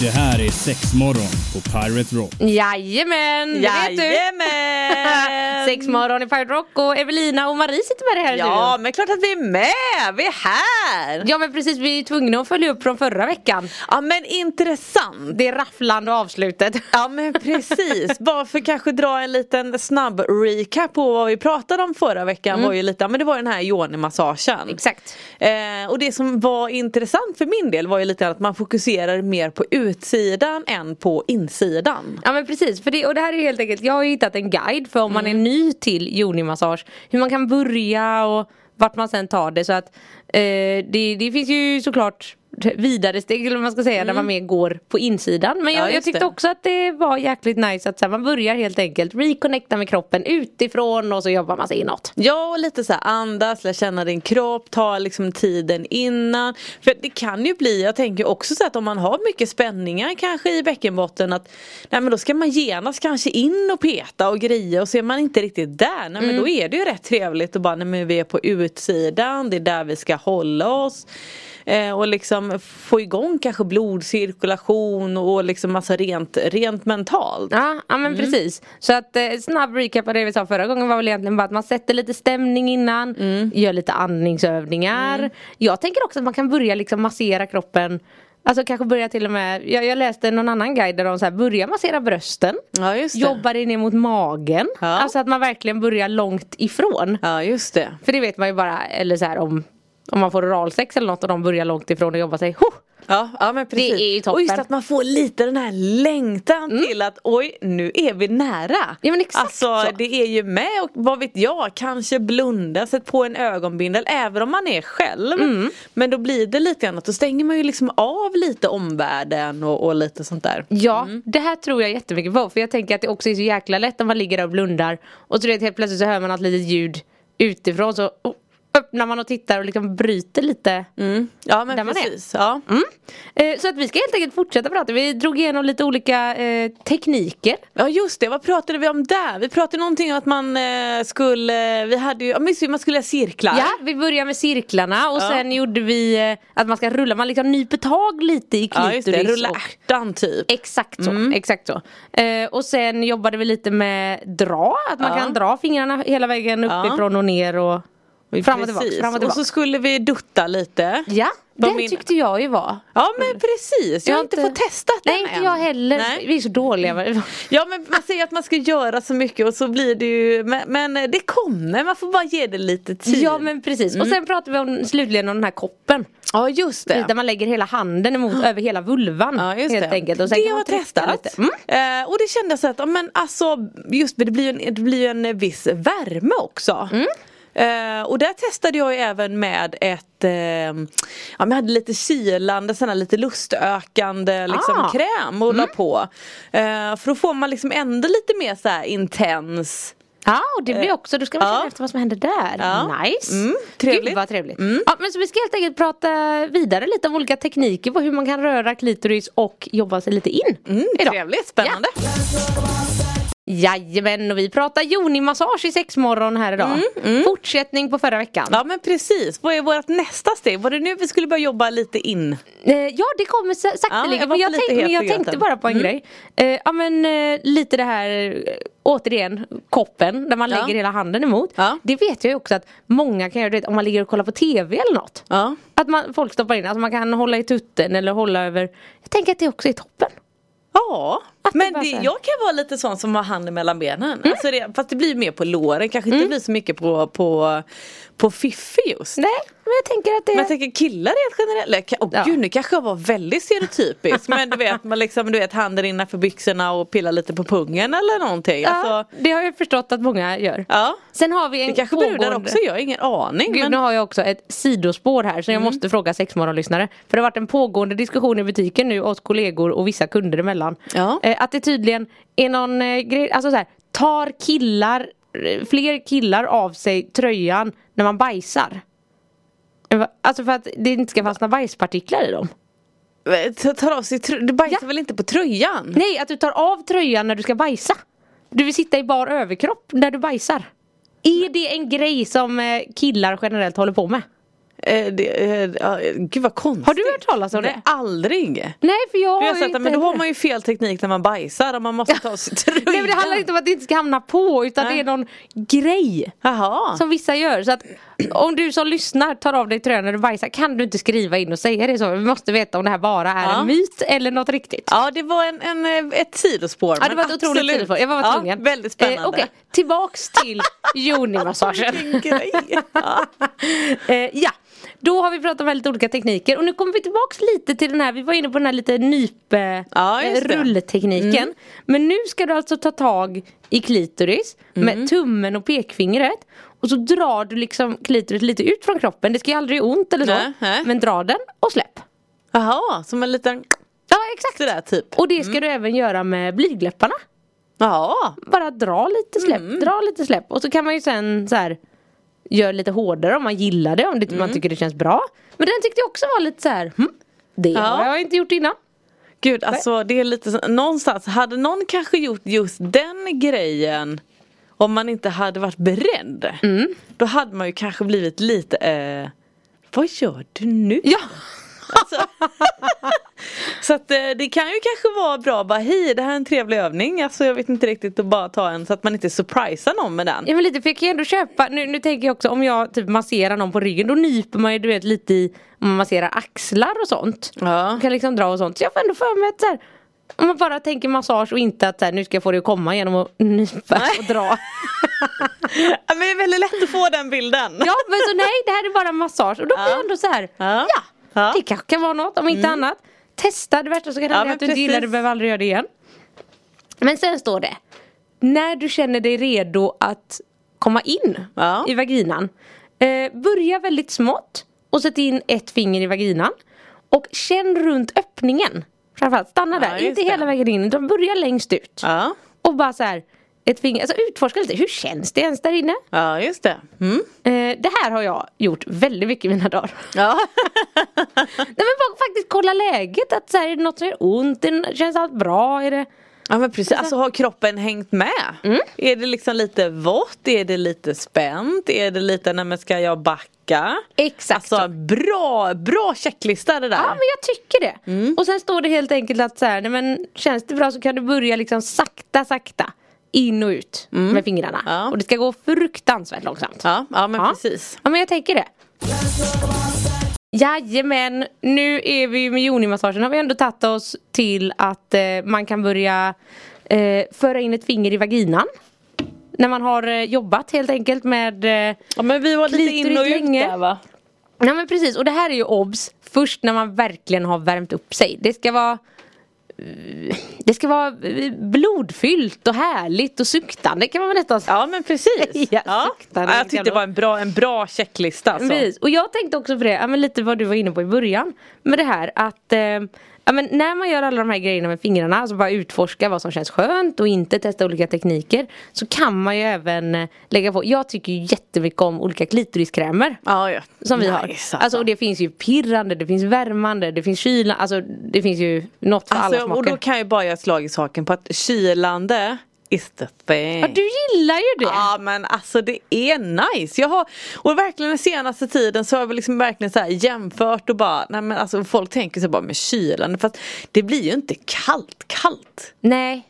Det här är sex morgon på Pirate Rock. Jajamän, det vet du. Jajamän! Sex morgon i Pirate Rock och Evelina och Marie sitter med det här Ja, studion. men klart att vi är med! Vi är här! Ja men precis, vi är tvungna att följa upp från förra veckan. Ja, men intressant. Det rafflande avslutet. Ja men precis, bara för kanske dra en liten snabb recap på vad vi pratade om förra veckan var ju lite, men det var den här yoni-massagen. Exakt. Eh, och det som var intressant för min del var ju lite att man fokuserar mer på utsidan än på insidan. Ja men precis, för det, och det här är helt enkelt, jag har ju hittat en guide för om man är ny till yoni-massage. Hur man kan börja och vart man sen tar det så att eh, det, det finns ju såklart vidare steg eller vad man ska säga när man mer går på insidan. Men Ja, jag, jag just tyckte det. också att det var jäkligt nice att så här, man börjar helt enkelt reconnecta med kroppen utifrån och så jobbar man sig inåt. Ja och lite så här andas, lära känna din kropp, ta liksom tiden innan. För det kan ju bli, jag tänker också så att om man har mycket spänningar kanske i bäckenbotten att nej men då ska man genast kanske in och peta och greja och så är man inte riktigt där. Nej men då är det ju rätt trevligt att bara nej men vi är på utsidan, det är där vi ska hålla oss. Eh, och liksom få igång kanske blodcirkulation och liksom massa rent, rent mentalt. Ja, ja men precis. Så att eh, snabb recap av det vi sa förra gången var väl egentligen bara att man sätter lite stämning innan, gör lite andningsövningar. Jag tänker också att man kan börja liksom massera kroppen Alltså kanske börja till och med, jag, jag läste någon annan guide där de så här, börja massera brösten Ja. Jobba dig ner mot magen. Ja. Alltså att man verkligen börjar långt ifrån. Ja just det. För det vet man ju bara, eller så här om om man får oralsex eller något och de börjar långt ifrån och jobbar sig ho! Ja, ja men precis. Det är ju toppen. Och just att man får lite den här längtan till att oj nu är vi nära. Ja, men exakt alltså så. det är ju med och vad vet jag kanske blunda, sätt på en ögonbindel även om man är själv. Mm. Men då blir det lite annat, då stänger man ju liksom av lite omvärlden och, och lite sånt där. Ja, det här tror jag jättemycket på. För jag tänker att det också är så jäkla lätt om man ligger där och blundar. Och så vet, helt plötsligt så hör man ett litet ljud utifrån. Så oh, öppnar man och tittar och liksom bryter lite. Ja men precis. Ja. Mm. Eh, så att vi ska helt enkelt fortsätta prata. Vi drog igenom lite olika eh, tekniker. Ja just det, vad pratade vi om där? Vi pratade någonting om att man eh, skulle, vi hade ju, ja, man skulle ha cirklar. Ja, vi börjar med cirklarna och Ja. sen gjorde vi eh, att man ska rulla, man liksom nyper tag lite i Ja klitoris. rulla och, ärtan typ. Exakt så, exakt så. Eh, och sen jobbade vi lite med dra, att man Ja. kan dra fingrarna hela vägen Ja. uppifrån och ner och fram och tillbaka. Precis. Fram och, och tillbaka. så skulle vi dutta lite. Ja, det min- tyckte jag ju var. Ja men precis, jag har inte fått testat den Nej, inte jag heller. Nej. Vi är så dåliga. Ja men man säger att man ska göra så mycket och så blir det ju, men, men det kommer, man får bara ge det lite tid. Ja men precis. Och sen pratade vi om, slutligen om den här koppen. ja just det. Där man lägger hela handen emot över hela vulvan. Ja just helt det. enkelt. Och sen det kan har jag trycka testat. Mm. Eh, och det kändes att, men alltså just det, blir ju en, det blir ju en viss värme också. Mm. Eh, och där testade jag ju även med ett, eh, ja jag hade lite kylande, sån här lite lustökande liksom Ah. kräm och la på. Eh, för då får man liksom ändå lite mer så här intens Ja och det blir också, då ska man känna ja. efter vad som händer där. Ja. Nice. Mm, trevligt. Gud vad trevligt. Ja, men så vi ska helt enkelt prata vidare lite om olika tekniker på hur man kan röra klitoris och jobba sig lite in. Mm, idag. trevligt, spännande. Jajamän och vi pratar yoni-massage i sexmorgon här idag. Fortsättning på förra veckan. Ja men precis, vad är vårt nästa steg? Var det nu vi skulle börja jobba lite in? Eh, ja det kommer sa- Ja, jag men jag, tänk, men jag tänkte bara på en grej. Eh, ja men eh, lite det här eh, återigen koppen där man Ja. lägger hela handen emot. Ja. Det vet jag ju också att många kan göra det om man ligger och kollar på tv eller något. Ja. Att man, folk stoppar in, att man kan hålla i tutten eller hålla över. Jag tänker att det också är toppen. Ja, men det, jag kan vara lite sån som har handen mellan benen. Alltså det, fast det blir mer på låren, kanske inte blir så mycket på, på, på fiffi just. Nej, men jag tänker att det Men jag tänker killar rent generellt, åh Ja. gud nu kanske jag var väldigt stereotypisk men du vet man liksom du vet handen innanför byxorna och pillar lite på pungen eller någonting. ja, Alltså, det har jag förstått att många gör. ja. Sen har vi en Det kanske brudar pågående- också gör, ingen aning. Gud, men... nu har jag också ett sidospår här Mm. så jag måste fråga sexmorgonlyssnare. För det har varit en pågående diskussion i butiken nu oss kollegor och vissa kunder emellan. Ja. Eh, att det tydligen är någon eh, grej, alltså så här, tar killar, eh, fler killar av sig tröjan när man bajsar? Jag Alltså för att det inte ska fastna bajspartiklar i dem. Ta- Tar av sig Du bajsar Ja. väl inte på tröjan? Nej, att du tar av tröjan när du ska bajsa. Du vill sitta i bar överkropp när du bajsar. Är det en grej som eh, killar generellt håller på med? Eh, det, eh, gud vad konstigt. Har du hört talas om Nej, det? aldrig. Nej, för jag Jag har ju sett inte men då har man ju fel teknik när man bajsar och man måste ta av sig tröjan. Nej, men det handlar inte om att det inte ska hamna på utan Nej. det är någon grej. Jaha. Som vissa gör. Så att om du som lyssnar tar av dig tröjan när du bajsar kan du inte skriva in och säga det så. Vi måste veta om det här bara är Ja. en myt eller något riktigt. Ja det var en, en, eh, ett sidospår. Ja det var ett otroligt sidospår. Jag var ja, tvungen. Väldigt spännande. Eh, Okej, tillbaks till yoni-massagen. Ja. eh, ja, då har vi pratat om väldigt olika tekniker och nu kommer vi tillbaks lite till den här, vi var inne på den här lite nyp eh, Ja. Mm. Men nu ska du alltså ta tag i klitoris Mm. med tummen och pekfingret och så drar du liksom klitoris lite ut från kroppen. Det ska ju aldrig göra ont eller så. Nej, nej. Men dra den och släpp. Jaha, som en liten Ja exakt. sådär typ. Och det ska du även göra med blygdläpparna. Ja. Bara dra lite släpp, Mm. dra lite släpp. Och så kan man ju sen så här göra lite hårdare om man gillar det, om det, Mm. man tycker det känns bra. Men den tyckte jag också var lite så här, hm, det Ja. har jag inte gjort innan. Gud alltså det är lite så, någonstans hade någon kanske gjort just den grejen om man inte hade varit beredd. Mm. Då hade man ju kanske blivit lite eh, Vad gör du nu? Ja, Alltså, så att eh, det kan ju kanske vara bra bara hej det här är en trevlig övning. Alltså jag vet inte riktigt att bara ta en så att man inte surprisar någon med den. ja men lite för jag kan ju ändå köpa, nu, nu tänker jag också om jag typ masserar någon på ryggen då nyper man ju du vet lite i, om man masserar axlar och sånt. Ja. Man kan liksom dra och sånt. Så jag får ändå för mig att så här, om man bara tänker massage och inte att så här, nu ska jag få det att komma genom att nypa och dra. Ja, men det är väldigt lätt att få den bilden. Ja men så nej det här är bara massage och då blir Ja. jag ändå så här, Ja. ja, Ja. Mm. det kanske kan vara något om inte annat. Testa det värsta som kan Ja, hända men att du inte gillar det, behöver aldrig göra det igen. Men sen står det, när du känner dig redo att komma in Ja. i vaginan. Eh, börja väldigt smått och sätt in ett finger i vaginan. Och känn runt öppningen. Framförallt stanna Ja, där, just inte det. hela vägen in utan börja längst ut. Ja, Och bara så här, ett finger, alltså utforska lite, hur känns det ens där inne? ja just det. Mm. Eh, det här har jag gjort väldigt mycket i mina dagar. Ja. Nej men bara faktiskt kolla läget, att så här, är det något som gör ont, känns allt bra? Är det... ja men precis, alltså har kroppen hängt med? Mm. Är det liksom lite vått? Är det lite spänt? Är det lite, nej men ska jag backa? Exakt Alltså så. bra, bra checklista det där. Ja men jag tycker det. Mm. Och sen står det helt enkelt att så här, nej, men känns det bra så kan du börja liksom sakta sakta in och ut med fingrarna. Mm. Ja. Och det ska gå fruktansvärt långsamt. Ja, ja men Ja. precis. Ja men jag tänker det. Jajamän, nu är vi med yoni-massagen har vi ändå tagit oss till att eh, man kan börja eh, föra in ett finger i vaginan. När man har eh, jobbat helt enkelt med eh, Ja men vi var lite in och ut länge. där va? Ja men precis och det här är ju obs först när man verkligen har värmt upp sig. Det ska vara det ska vara eh, blodfyllt och härligt och suktande kan man nästan säga. Ja men precis. Ja, ja. suktande, Ja, jag tyckte det var en bra, en bra checklista. Alltså. Precis. Och jag tänkte också på det, ja, men lite vad du var inne på i början. Med det här att eh, ja, men när man gör alla de här grejerna med fingrarna, alltså bara utforska vad som känns skönt och inte testa olika tekniker. Så kan man ju även eh, lägga på, jag tycker ju jättemycket om olika klitoriskrämer. Ja, ja. Som vi Nice, har. Alltså. Alltså och det finns ju pirrande, det finns värmande, det finns kylande, alltså det finns ju något för alla Alltså, och smaker. då kan jag bara göra ett slag i saken på att kylande is the thing. Ja, du gillar ju det! Ja men alltså det är nice. Jag har, och verkligen den senaste tiden så har jag liksom verkligen så jämfört och bara, nej men alltså folk tänker sig bara med kylande fast det blir ju inte kallt kallt. Nej.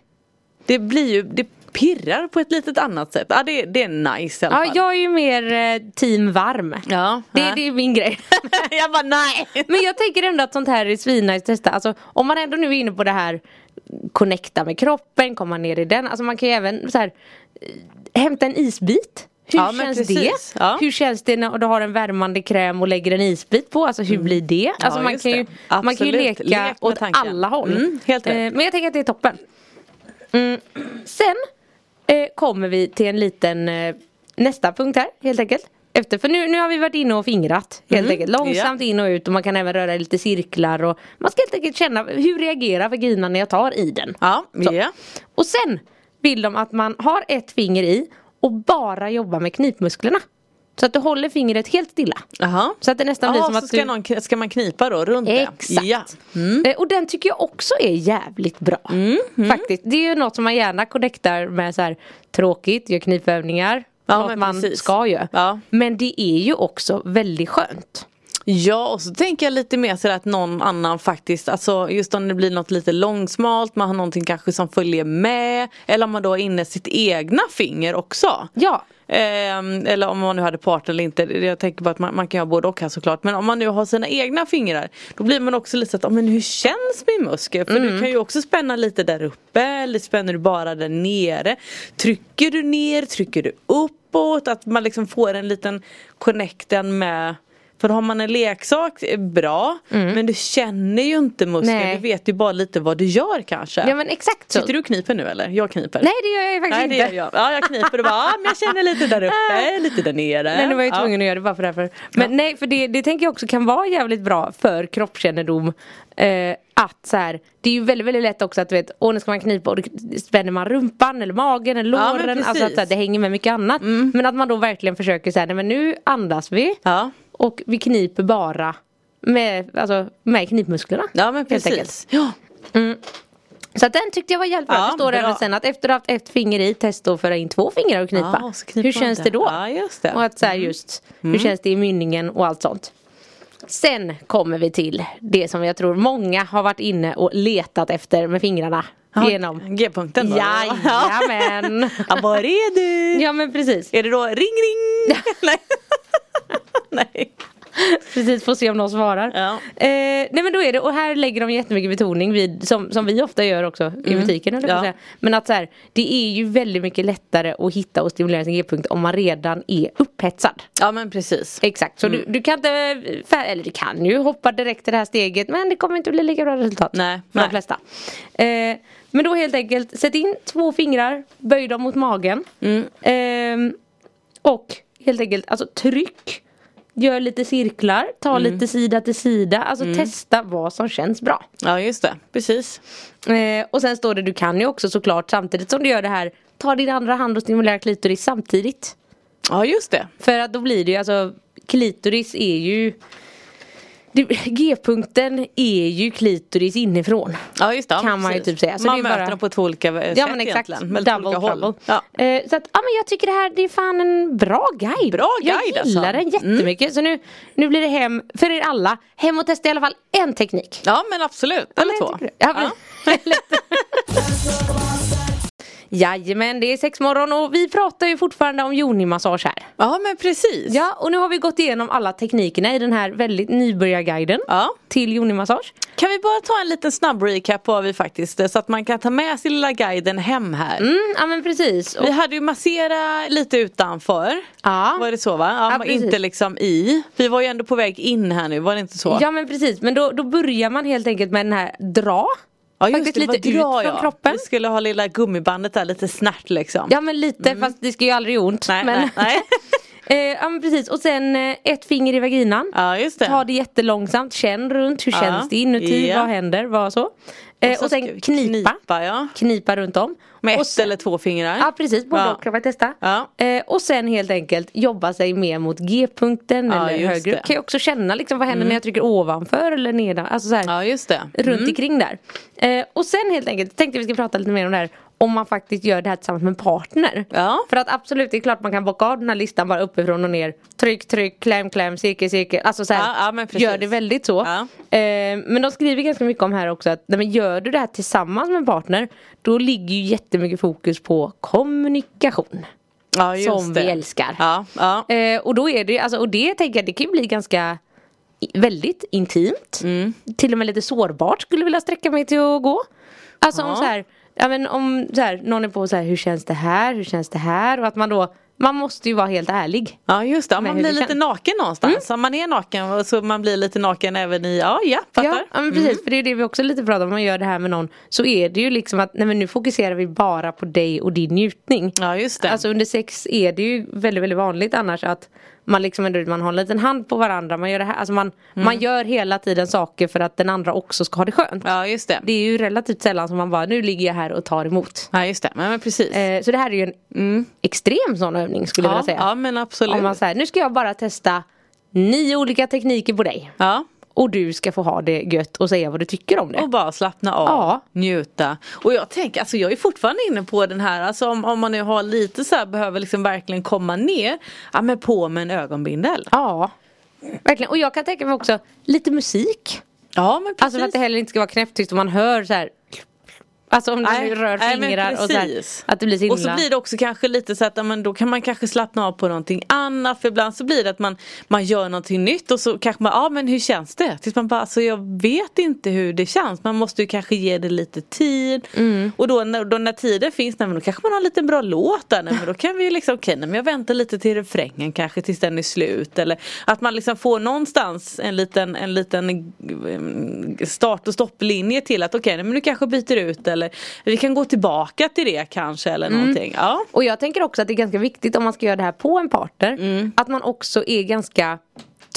Det blir ju, det pirrar på ett litet annat sätt. Ja det, det är nice i alla Ja, fall. jag är ju mer eh, team varm. ja, Det, det är min grej. jag bara nej. Men jag tänker ändå att sånt här är svinnice att testa. Alltså om man ändå nu är inne på det här connecta med kroppen, komma ner i den. Alltså man kan ju även så här, eh, hämta en isbit. Hur Ja, känns det? Ja. Hur känns det när du har en värmande kräm och lägger en isbit på? Alltså hur blir det? Alltså Ja, man, kan ju, det. man kan ju leka Lek åt tanken. alla håll. Mm, helt. Eh, men jag tänker att det är toppen. Mm. Sen eh, kommer vi till en liten eh, nästa punkt här helt enkelt. Efter, för nu, nu har vi varit inne och fingrat helt Mm, enkelt. Långsamt in och ut och man kan även röra lite cirklar och man ska helt enkelt känna hur reagerar vaginan när jag tar i den. Ja, ja. Och sen vill de att man har ett finger i och bara jobbar med knipmusklerna. Så att du håller fingret helt stilla. Jaha. Så att det nästan blir Jaha, som att ska, du... någon, ska man knipa då runt det? Exakt. Ja. Eh, Och den tycker jag också är jävligt bra. Mm, Faktiskt. Det är ju något som man gärna connectar med så här tråkigt, gör knipövningar. Ja, men man precis. ska göra. Ja. Men det är ju också väldigt skönt. Ja och så tänker jag lite mer så att någon annan faktiskt, alltså just om det blir något lite långsmalt, man har någonting kanske som följer med. Eller om man då har inne sitt egna finger också. Ja. Ehm, eller om man nu hade partner eller inte. Jag tänker på att man, man kan ha både och här såklart. Men om man nu har sina egna fingrar. Då blir man också lite så att, "Ja, men hur känns min muskel? För du kan ju också spänna lite där uppe. Eller spänner du bara där nere? Trycker du ner? Trycker du uppåt? Att man liksom får en liten connecten med för har man en leksak, är bra. Men du känner ju inte muskeln. Nej. Du vet ju bara lite vad du gör kanske. Ja men exakt så. Sitter du och kniper nu eller? Jag kniper. Nej det gör jag faktiskt Nej det inte. jag. Ja jag kniper och bara, ah, men jag känner lite där uppe, lite där nere. Nej nu var jag ju ja. tvungen att göra det bara för därför. Men nej för det, det tänker jag också kan vara jävligt bra för kroppskännedom. Eh, att så här, det är ju väldigt väldigt lätt också att du vet, åh nu ska man knipa och då spänner man rumpan eller magen eller Ja, låren. alltså att så här, det hänger med mycket annat. Men att man då verkligen försöker säga, nej men nu andas vi. Ja. Och vi kniper bara med, alltså, med knipmusklerna. ja men precis. Ja. Så att den tyckte jag var jävligt bra. Ja, det står bra. även sen att efter att ha haft ett finger i, testa att föra in två fingrar och knipa. Ja, hur känns det. det då? Ja, just det. Mm. Och att så här just, hur känns det i mynningen och allt sånt. Sen kommer vi till det som jag tror många har varit inne och letat efter med fingrarna. Ja, Genom. G-punkten då? Jajamän. Ja, var är du? ja men precis. Är det då ring ring? Nej. Nej. Precis, får se om någon svarar. Ja. Eh, nej men då är det, och här lägger de jättemycket betoning vid, som, som vi ofta gör också i butiken. Mm. Ja. säga. Men att så här, det är ju väldigt mycket lättare att hitta och stimulera sin g-punkt om man redan är upphetsad. Ja men precis. Exakt, så Mm. du, du kan inte, eller du kan ju hoppa direkt till det här steget men det kommer inte bli lika bra resultat. Nej, För nej. de flesta. Eh, men då helt enkelt, sätt in två fingrar, böj dem mot magen. Mm. Ehm, och helt enkelt, alltså tryck. Gör lite cirklar, ta Mm. lite sida till sida. Alltså testa vad som känns bra. Ja just det, precis. Eh, och sen står det, du kan ju också såklart samtidigt som du gör det här, ta din andra hand och stimulera klitoris samtidigt. Ja just det. För att då blir det ju alltså Klitoris är ju G-punkten är ju klitoris inifrån. Ja just det. Kan man ju typ säga. Så man det är möter bara- dem på två olika sätt Ja men exakt, double olika trouble. håll. Ja. Eh, så att, ja men jag tycker det här det är fan en bra guide. Bra Jag guide, gillar alltså. den jättemycket. Så nu, nu blir det hem, för er alla, hem och testa i alla fall en teknik. ja men absolut, eller två. jag. Ja, men- Jajamän, det är sex morgon och vi pratar ju fortfarande om yoni-massage här. Ja men precis. Ja, och nu har vi gått igenom alla teknikerna i den här väldigt nybörjarguiden Ja. till yoni-massage. Kan vi bara ta en liten snabb recap på vad vi faktiskt, så att man kan ta med sin lilla guiden hem här. Mm, ja men precis. Och, Vi hade ju massera lite utanför. Ja. Var det så va? Ja, Ja, precis. inte liksom i. Vi var ju ändå på väg in här nu, var det inte så? ja men precis, men då, då börjar man helt enkelt med den här dra. Ja, just Faktiskt det, lite ut från jag. kroppen. Vi skulle ha lilla gummibandet där lite snärt liksom. Ja men lite, fast det ska ju aldrig göra ont. Nej, men, nej, nej. Eh, ja men precis, och sen eh, ett finger i vaginan. Ja just det. Ta det jättelångsamt, känn runt, hur Ja. känns det inuti, Ja. vad händer, vad så. Eh, och, så sen knipa. knipa, ja. Knipa runt om. Med ett sen, eller två fingrar. Ja precis, både Ja. och kan man testa. Ja. Eh, och sen helt enkelt jobba sig mer mot G-punkten Ja, eller högre upp. Mm. Kan ju också känna liksom vad händer när jag trycker ovanför eller nedan. Alltså så här, Ja just det. runt Mm. omkring där. Eh, och sen helt enkelt tänkte vi ska prata lite mer om det här om man faktiskt gör det här tillsammans med en partner. Ja. För att absolut, det är klart man kan bocka av den här listan bara uppifrån och ner. Tryck, tryck, kläm, kläm, cirkel, cirkel. Alltså så här, Ja, ja, gör det väldigt så. Eh, men de skriver ganska mycket om här också att nej, men gör du det här tillsammans med en partner då ligger ju jättemycket fokus på kommunikation. Som det. vi älskar. Eh, och då är det, alltså, och det tänker jag, det kan ju bli ganska väldigt intimt. Mm. Till och med lite sårbart skulle jag vilja sträcka mig till att gå. Alltså om så här, ja men om så här, någon är på så här, hur känns det här, hur känns det här? Och att man då, man måste ju vara helt ärlig. Ja just det, man blir lite känns. naken någonstans. Om man är naken och så man blir lite naken även i, ja ja, fattar. Ja, ja men precis, för det är det vi också lite pratar om, om man gör det här med någon så är det ju liksom att nej men nu fokuserar vi bara på dig och din njutning. Ja just det. Alltså under sex är det ju väldigt väldigt vanligt annars att man liksom ändå, man har en liten hand på varandra, man gör det här, alltså man, Mm. man gör hela tiden saker för att den andra också ska ha det skönt. Ja just det. Det är ju relativt sällan som man bara, nu ligger jag här och tar emot. Ja just det, men, men precis. Eh, så det här är ju en extrem sån övning skulle jag Mm. ja, vilja säga. ja men absolut. Om man säger, nu ska jag bara testa nio olika tekniker på dig. Ja. Och du ska få ha det gött och säga vad du tycker om det. Och bara slappna av, Ja. njuta. Och jag tänker, alltså jag är fortfarande inne på den här, alltså om, om man nu har lite så här, behöver liksom verkligen komma ner, ja men på med en ögonbindel. Ja, verkligen. Och jag kan tänka mig också lite musik. Ja men precis. Alltså för att det heller inte ska vara knäpptyst och man hör så här. Alltså om du Nej, rör nej, men fingrar och så här, att det blir så himla... Och så blir det också kanske lite så att men då kan man kanske slappna av på någonting annat. För ibland så blir det att man, man gör någonting nytt och så kanske man, ja men hur känns det? Tills man bara, alltså jag vet inte hur det känns. Man måste ju kanske ge det lite tid. Mm. Och då när, då när tiden finns, nej, men då kanske man har en liten bra låt där. Nej, men då kan vi ju liksom, okej nej, men jag väntar lite till refrängen kanske tills den är slut. Eller att man liksom får någonstans en liten, en liten eh, start och stopplinje till att okej nej, men nu kanske byter ut. Eller vi kan gå tillbaka till det kanske eller Mm. någonting. Ja. Och jag tänker också att det är ganska viktigt om man ska göra det här på en partner. Mm. Att man också är ganska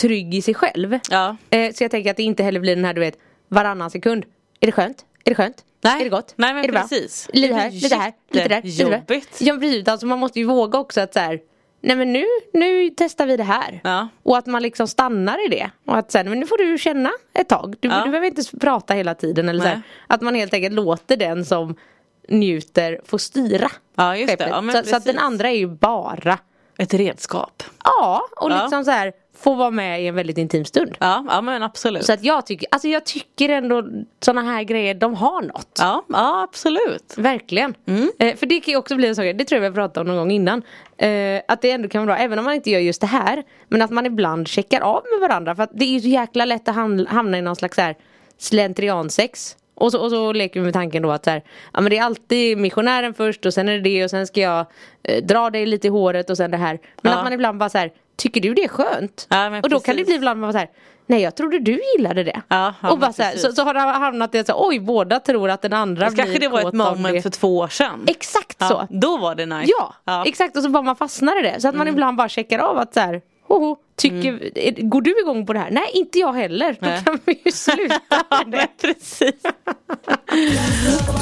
trygg i sig själv. Ja. Eh, så jag tänker att det inte heller blir den här du vet varannan sekund. Är det skönt? Är det skönt? Nej. Är det gott? Nej, men är det bra? precis. Lite Det här, lite här, lite där. lite jättejobbigt. Ja precis, alltså man måste ju våga också att så här, Nej men nu, nu testar vi det här. Ja. Och att man liksom stannar i det. Och att sen, men nu får du känna ett tag. Du, Ja. du behöver inte prata hela tiden. Eller så här. Att man helt enkelt låter den som njuter få styra Ja, just det. Ja, så, så att den andra är ju bara Ett redskap. Ja, och Ja. liksom så här få vara med i en väldigt intim stund. Ja, ja men absolut. Så att jag tycker, alltså jag tycker ändå sådana här grejer, de har något. Ja, ja absolut. Verkligen. Mm. Eh, för det kan ju också bli en sak, det tror jag vi har pratat om någon gång innan. Eh, att det ändå kan vara bra, även om man inte gör just det här. Men att man ibland checkar av med varandra. För att det är ju så jäkla lätt att ham- hamna i någon slags så här slentriansex. Och så, och så leker vi med tanken då att så här, ja, men det är alltid missionären först och sen är det det och sen ska jag eh, dra dig lite i håret och sen det här. Men Ja. att man ibland bara så här, tycker du det är skönt? Ja, och då kan det bli ibland man bara så här, nej jag trodde du gillade det. Ja, och bara så, här, så, så har det hamnat i att så, oj båda tror att den andra Fast kanske blir det var ett moment det. för två år sedan. Exakt så. Då var det nice. Ja, exakt och så bara man fastnar i det. Så att man ibland bara checkar av att så här, hoho, tycker, är- går du igång på det här? Nej, inte jag heller. Då Nej. kan vi ju sluta med det. Precis.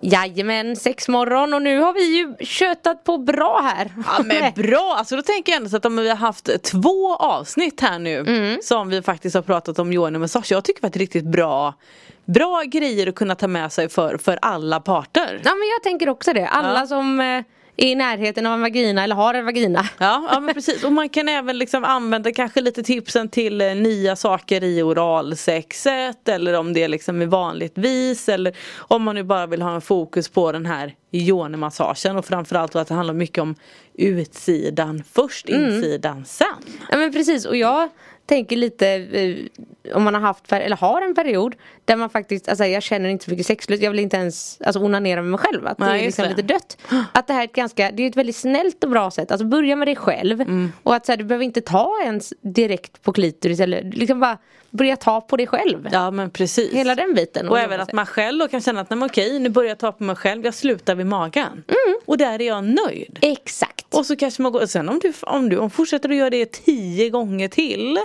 Jajamän, sex morgon och nu har vi ju köttat på bra här. Ja men bra, alltså då tänker jag ändå så att om vi har haft två avsnitt här nu Mm. som vi faktiskt har pratat om Johan och massage. Jag tycker att det är riktigt bra Bra grejer att kunna ta med sig för, för alla parter. Ja men jag tänker också det. Alla Ja. som eh, är i närheten av en vagina eller har en vagina. Ja, ja men precis och man kan även liksom använda kanske lite tipsen till eh, nya saker i oralsexet eller om det liksom är vanligtvis eller om man nu bara vill ha en fokus på den här yoni-massagen och framförallt att det handlar mycket om utsidan först, Mm. insidan sen. Ja men precis och jag tänker lite eh, om man har haft eller har en period där man faktiskt, alltså jag känner inte så mycket sexlust, jag vill inte ens alltså, onanera med mig själv. Att det Nej, är liksom det. lite dött. Att det här är ett ganska, det är ett väldigt snällt och bra sätt. Alltså börja med dig själv. Mm. Och att så här, du behöver inte ta ens direkt på klitoris eller liksom bara börja ta på dig själv. Ja men precis. Hela den biten. Och även att man själv då kan känna att nej, men okej nu börjar jag ta på mig själv, jag slutar vid magen. Mm. Och där är jag nöjd. Exakt. Och så kanske man går, sen om du, om du om fortsätter att göra det tio gånger till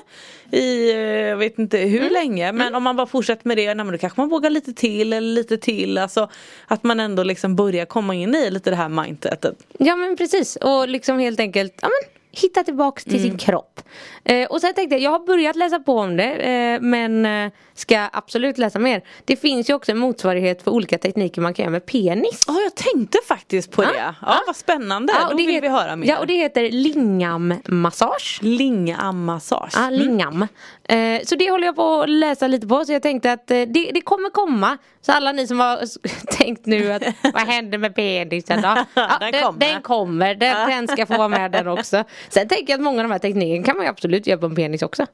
i, eh, jag vet inte hur Mm. länge, men om man bara fortsätter med det, nej, då kanske man vågar lite till eller lite till. Alltså att man ändå liksom börjar komma in i lite det här mindsetet. Ja men precis och liksom helt enkelt ja, men, hitta tillbaks till Mm. sin kropp. Eh, och sen tänkte jag, jag har börjat läsa på om det eh, men eh, ska absolut läsa mer. Det finns ju också en motsvarighet för olika tekniker man kan göra med penis. Ja jag tänkte faktiskt på det. Ja vad spännande, då och det vill vi höra mer. Ja och det heter lingam-massage. Lingam-massage. Ja, lingam. Eh, så det håller jag på att läsa lite på så jag tänkte att eh, det, det kommer komma. Så alla ni som har tänkt nu att vad händer med penisen då? Den den, kommer. den kommer, den, den ska få vara med den också. Sen tänker jag att många av de här teknikerna kan man ju absolut göra på en penis också.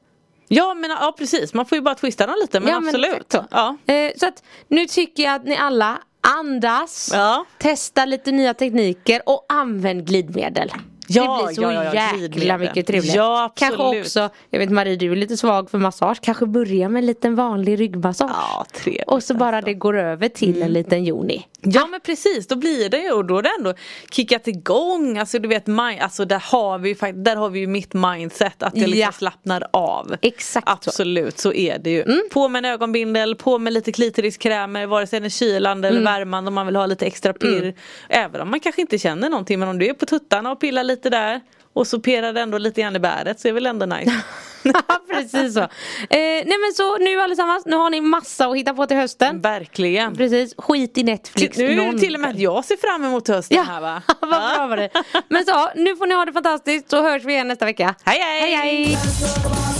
Ja men ja precis, man får ju bara twista den lite men Ja, men absolut. så. ja. Eh, så att nu tycker jag att ni alla andas, Ja. testa lite nya tekniker och använd glidmedel. Ja, det blir så ja, ja, jäkla glidmedel. mycket trevligare. Ja, absolut. Kanske också, jag vet Marie du är lite svag för massage, kanske börja med en liten vanlig ryggmassage. Ja, trevligt och så bara alltså. det går över till en liten joni. Ja men precis, då blir det ju och då är det ändå kickat igång. Alltså du vet, mi- alltså, där, har vi, där har vi ju mitt mindset att jag liksom Ja. slappnar av. Exakt så. Absolut, så. är det ju. På med en ögonbindel, på med lite klitoriskrämer, vare sig den är kylande eller värmande om man vill ha lite extra pirr. Även om man kanske inte känner någonting men om du är på tuttarna och pillar lite där och så pirrar det ändå lite grann i bäret så är det väl ändå nice. Precis så. Eh, nej men så nu allesammans, nu har ni massa att hitta på till hösten. Verkligen. Precis, skit i Netflix. Nu är det till och med att jag ser fram emot hösten Ja, här va. vad bra var det. Men så, nu får ni ha det fantastiskt så hörs vi igen nästa vecka. Hej hej! hej, hej.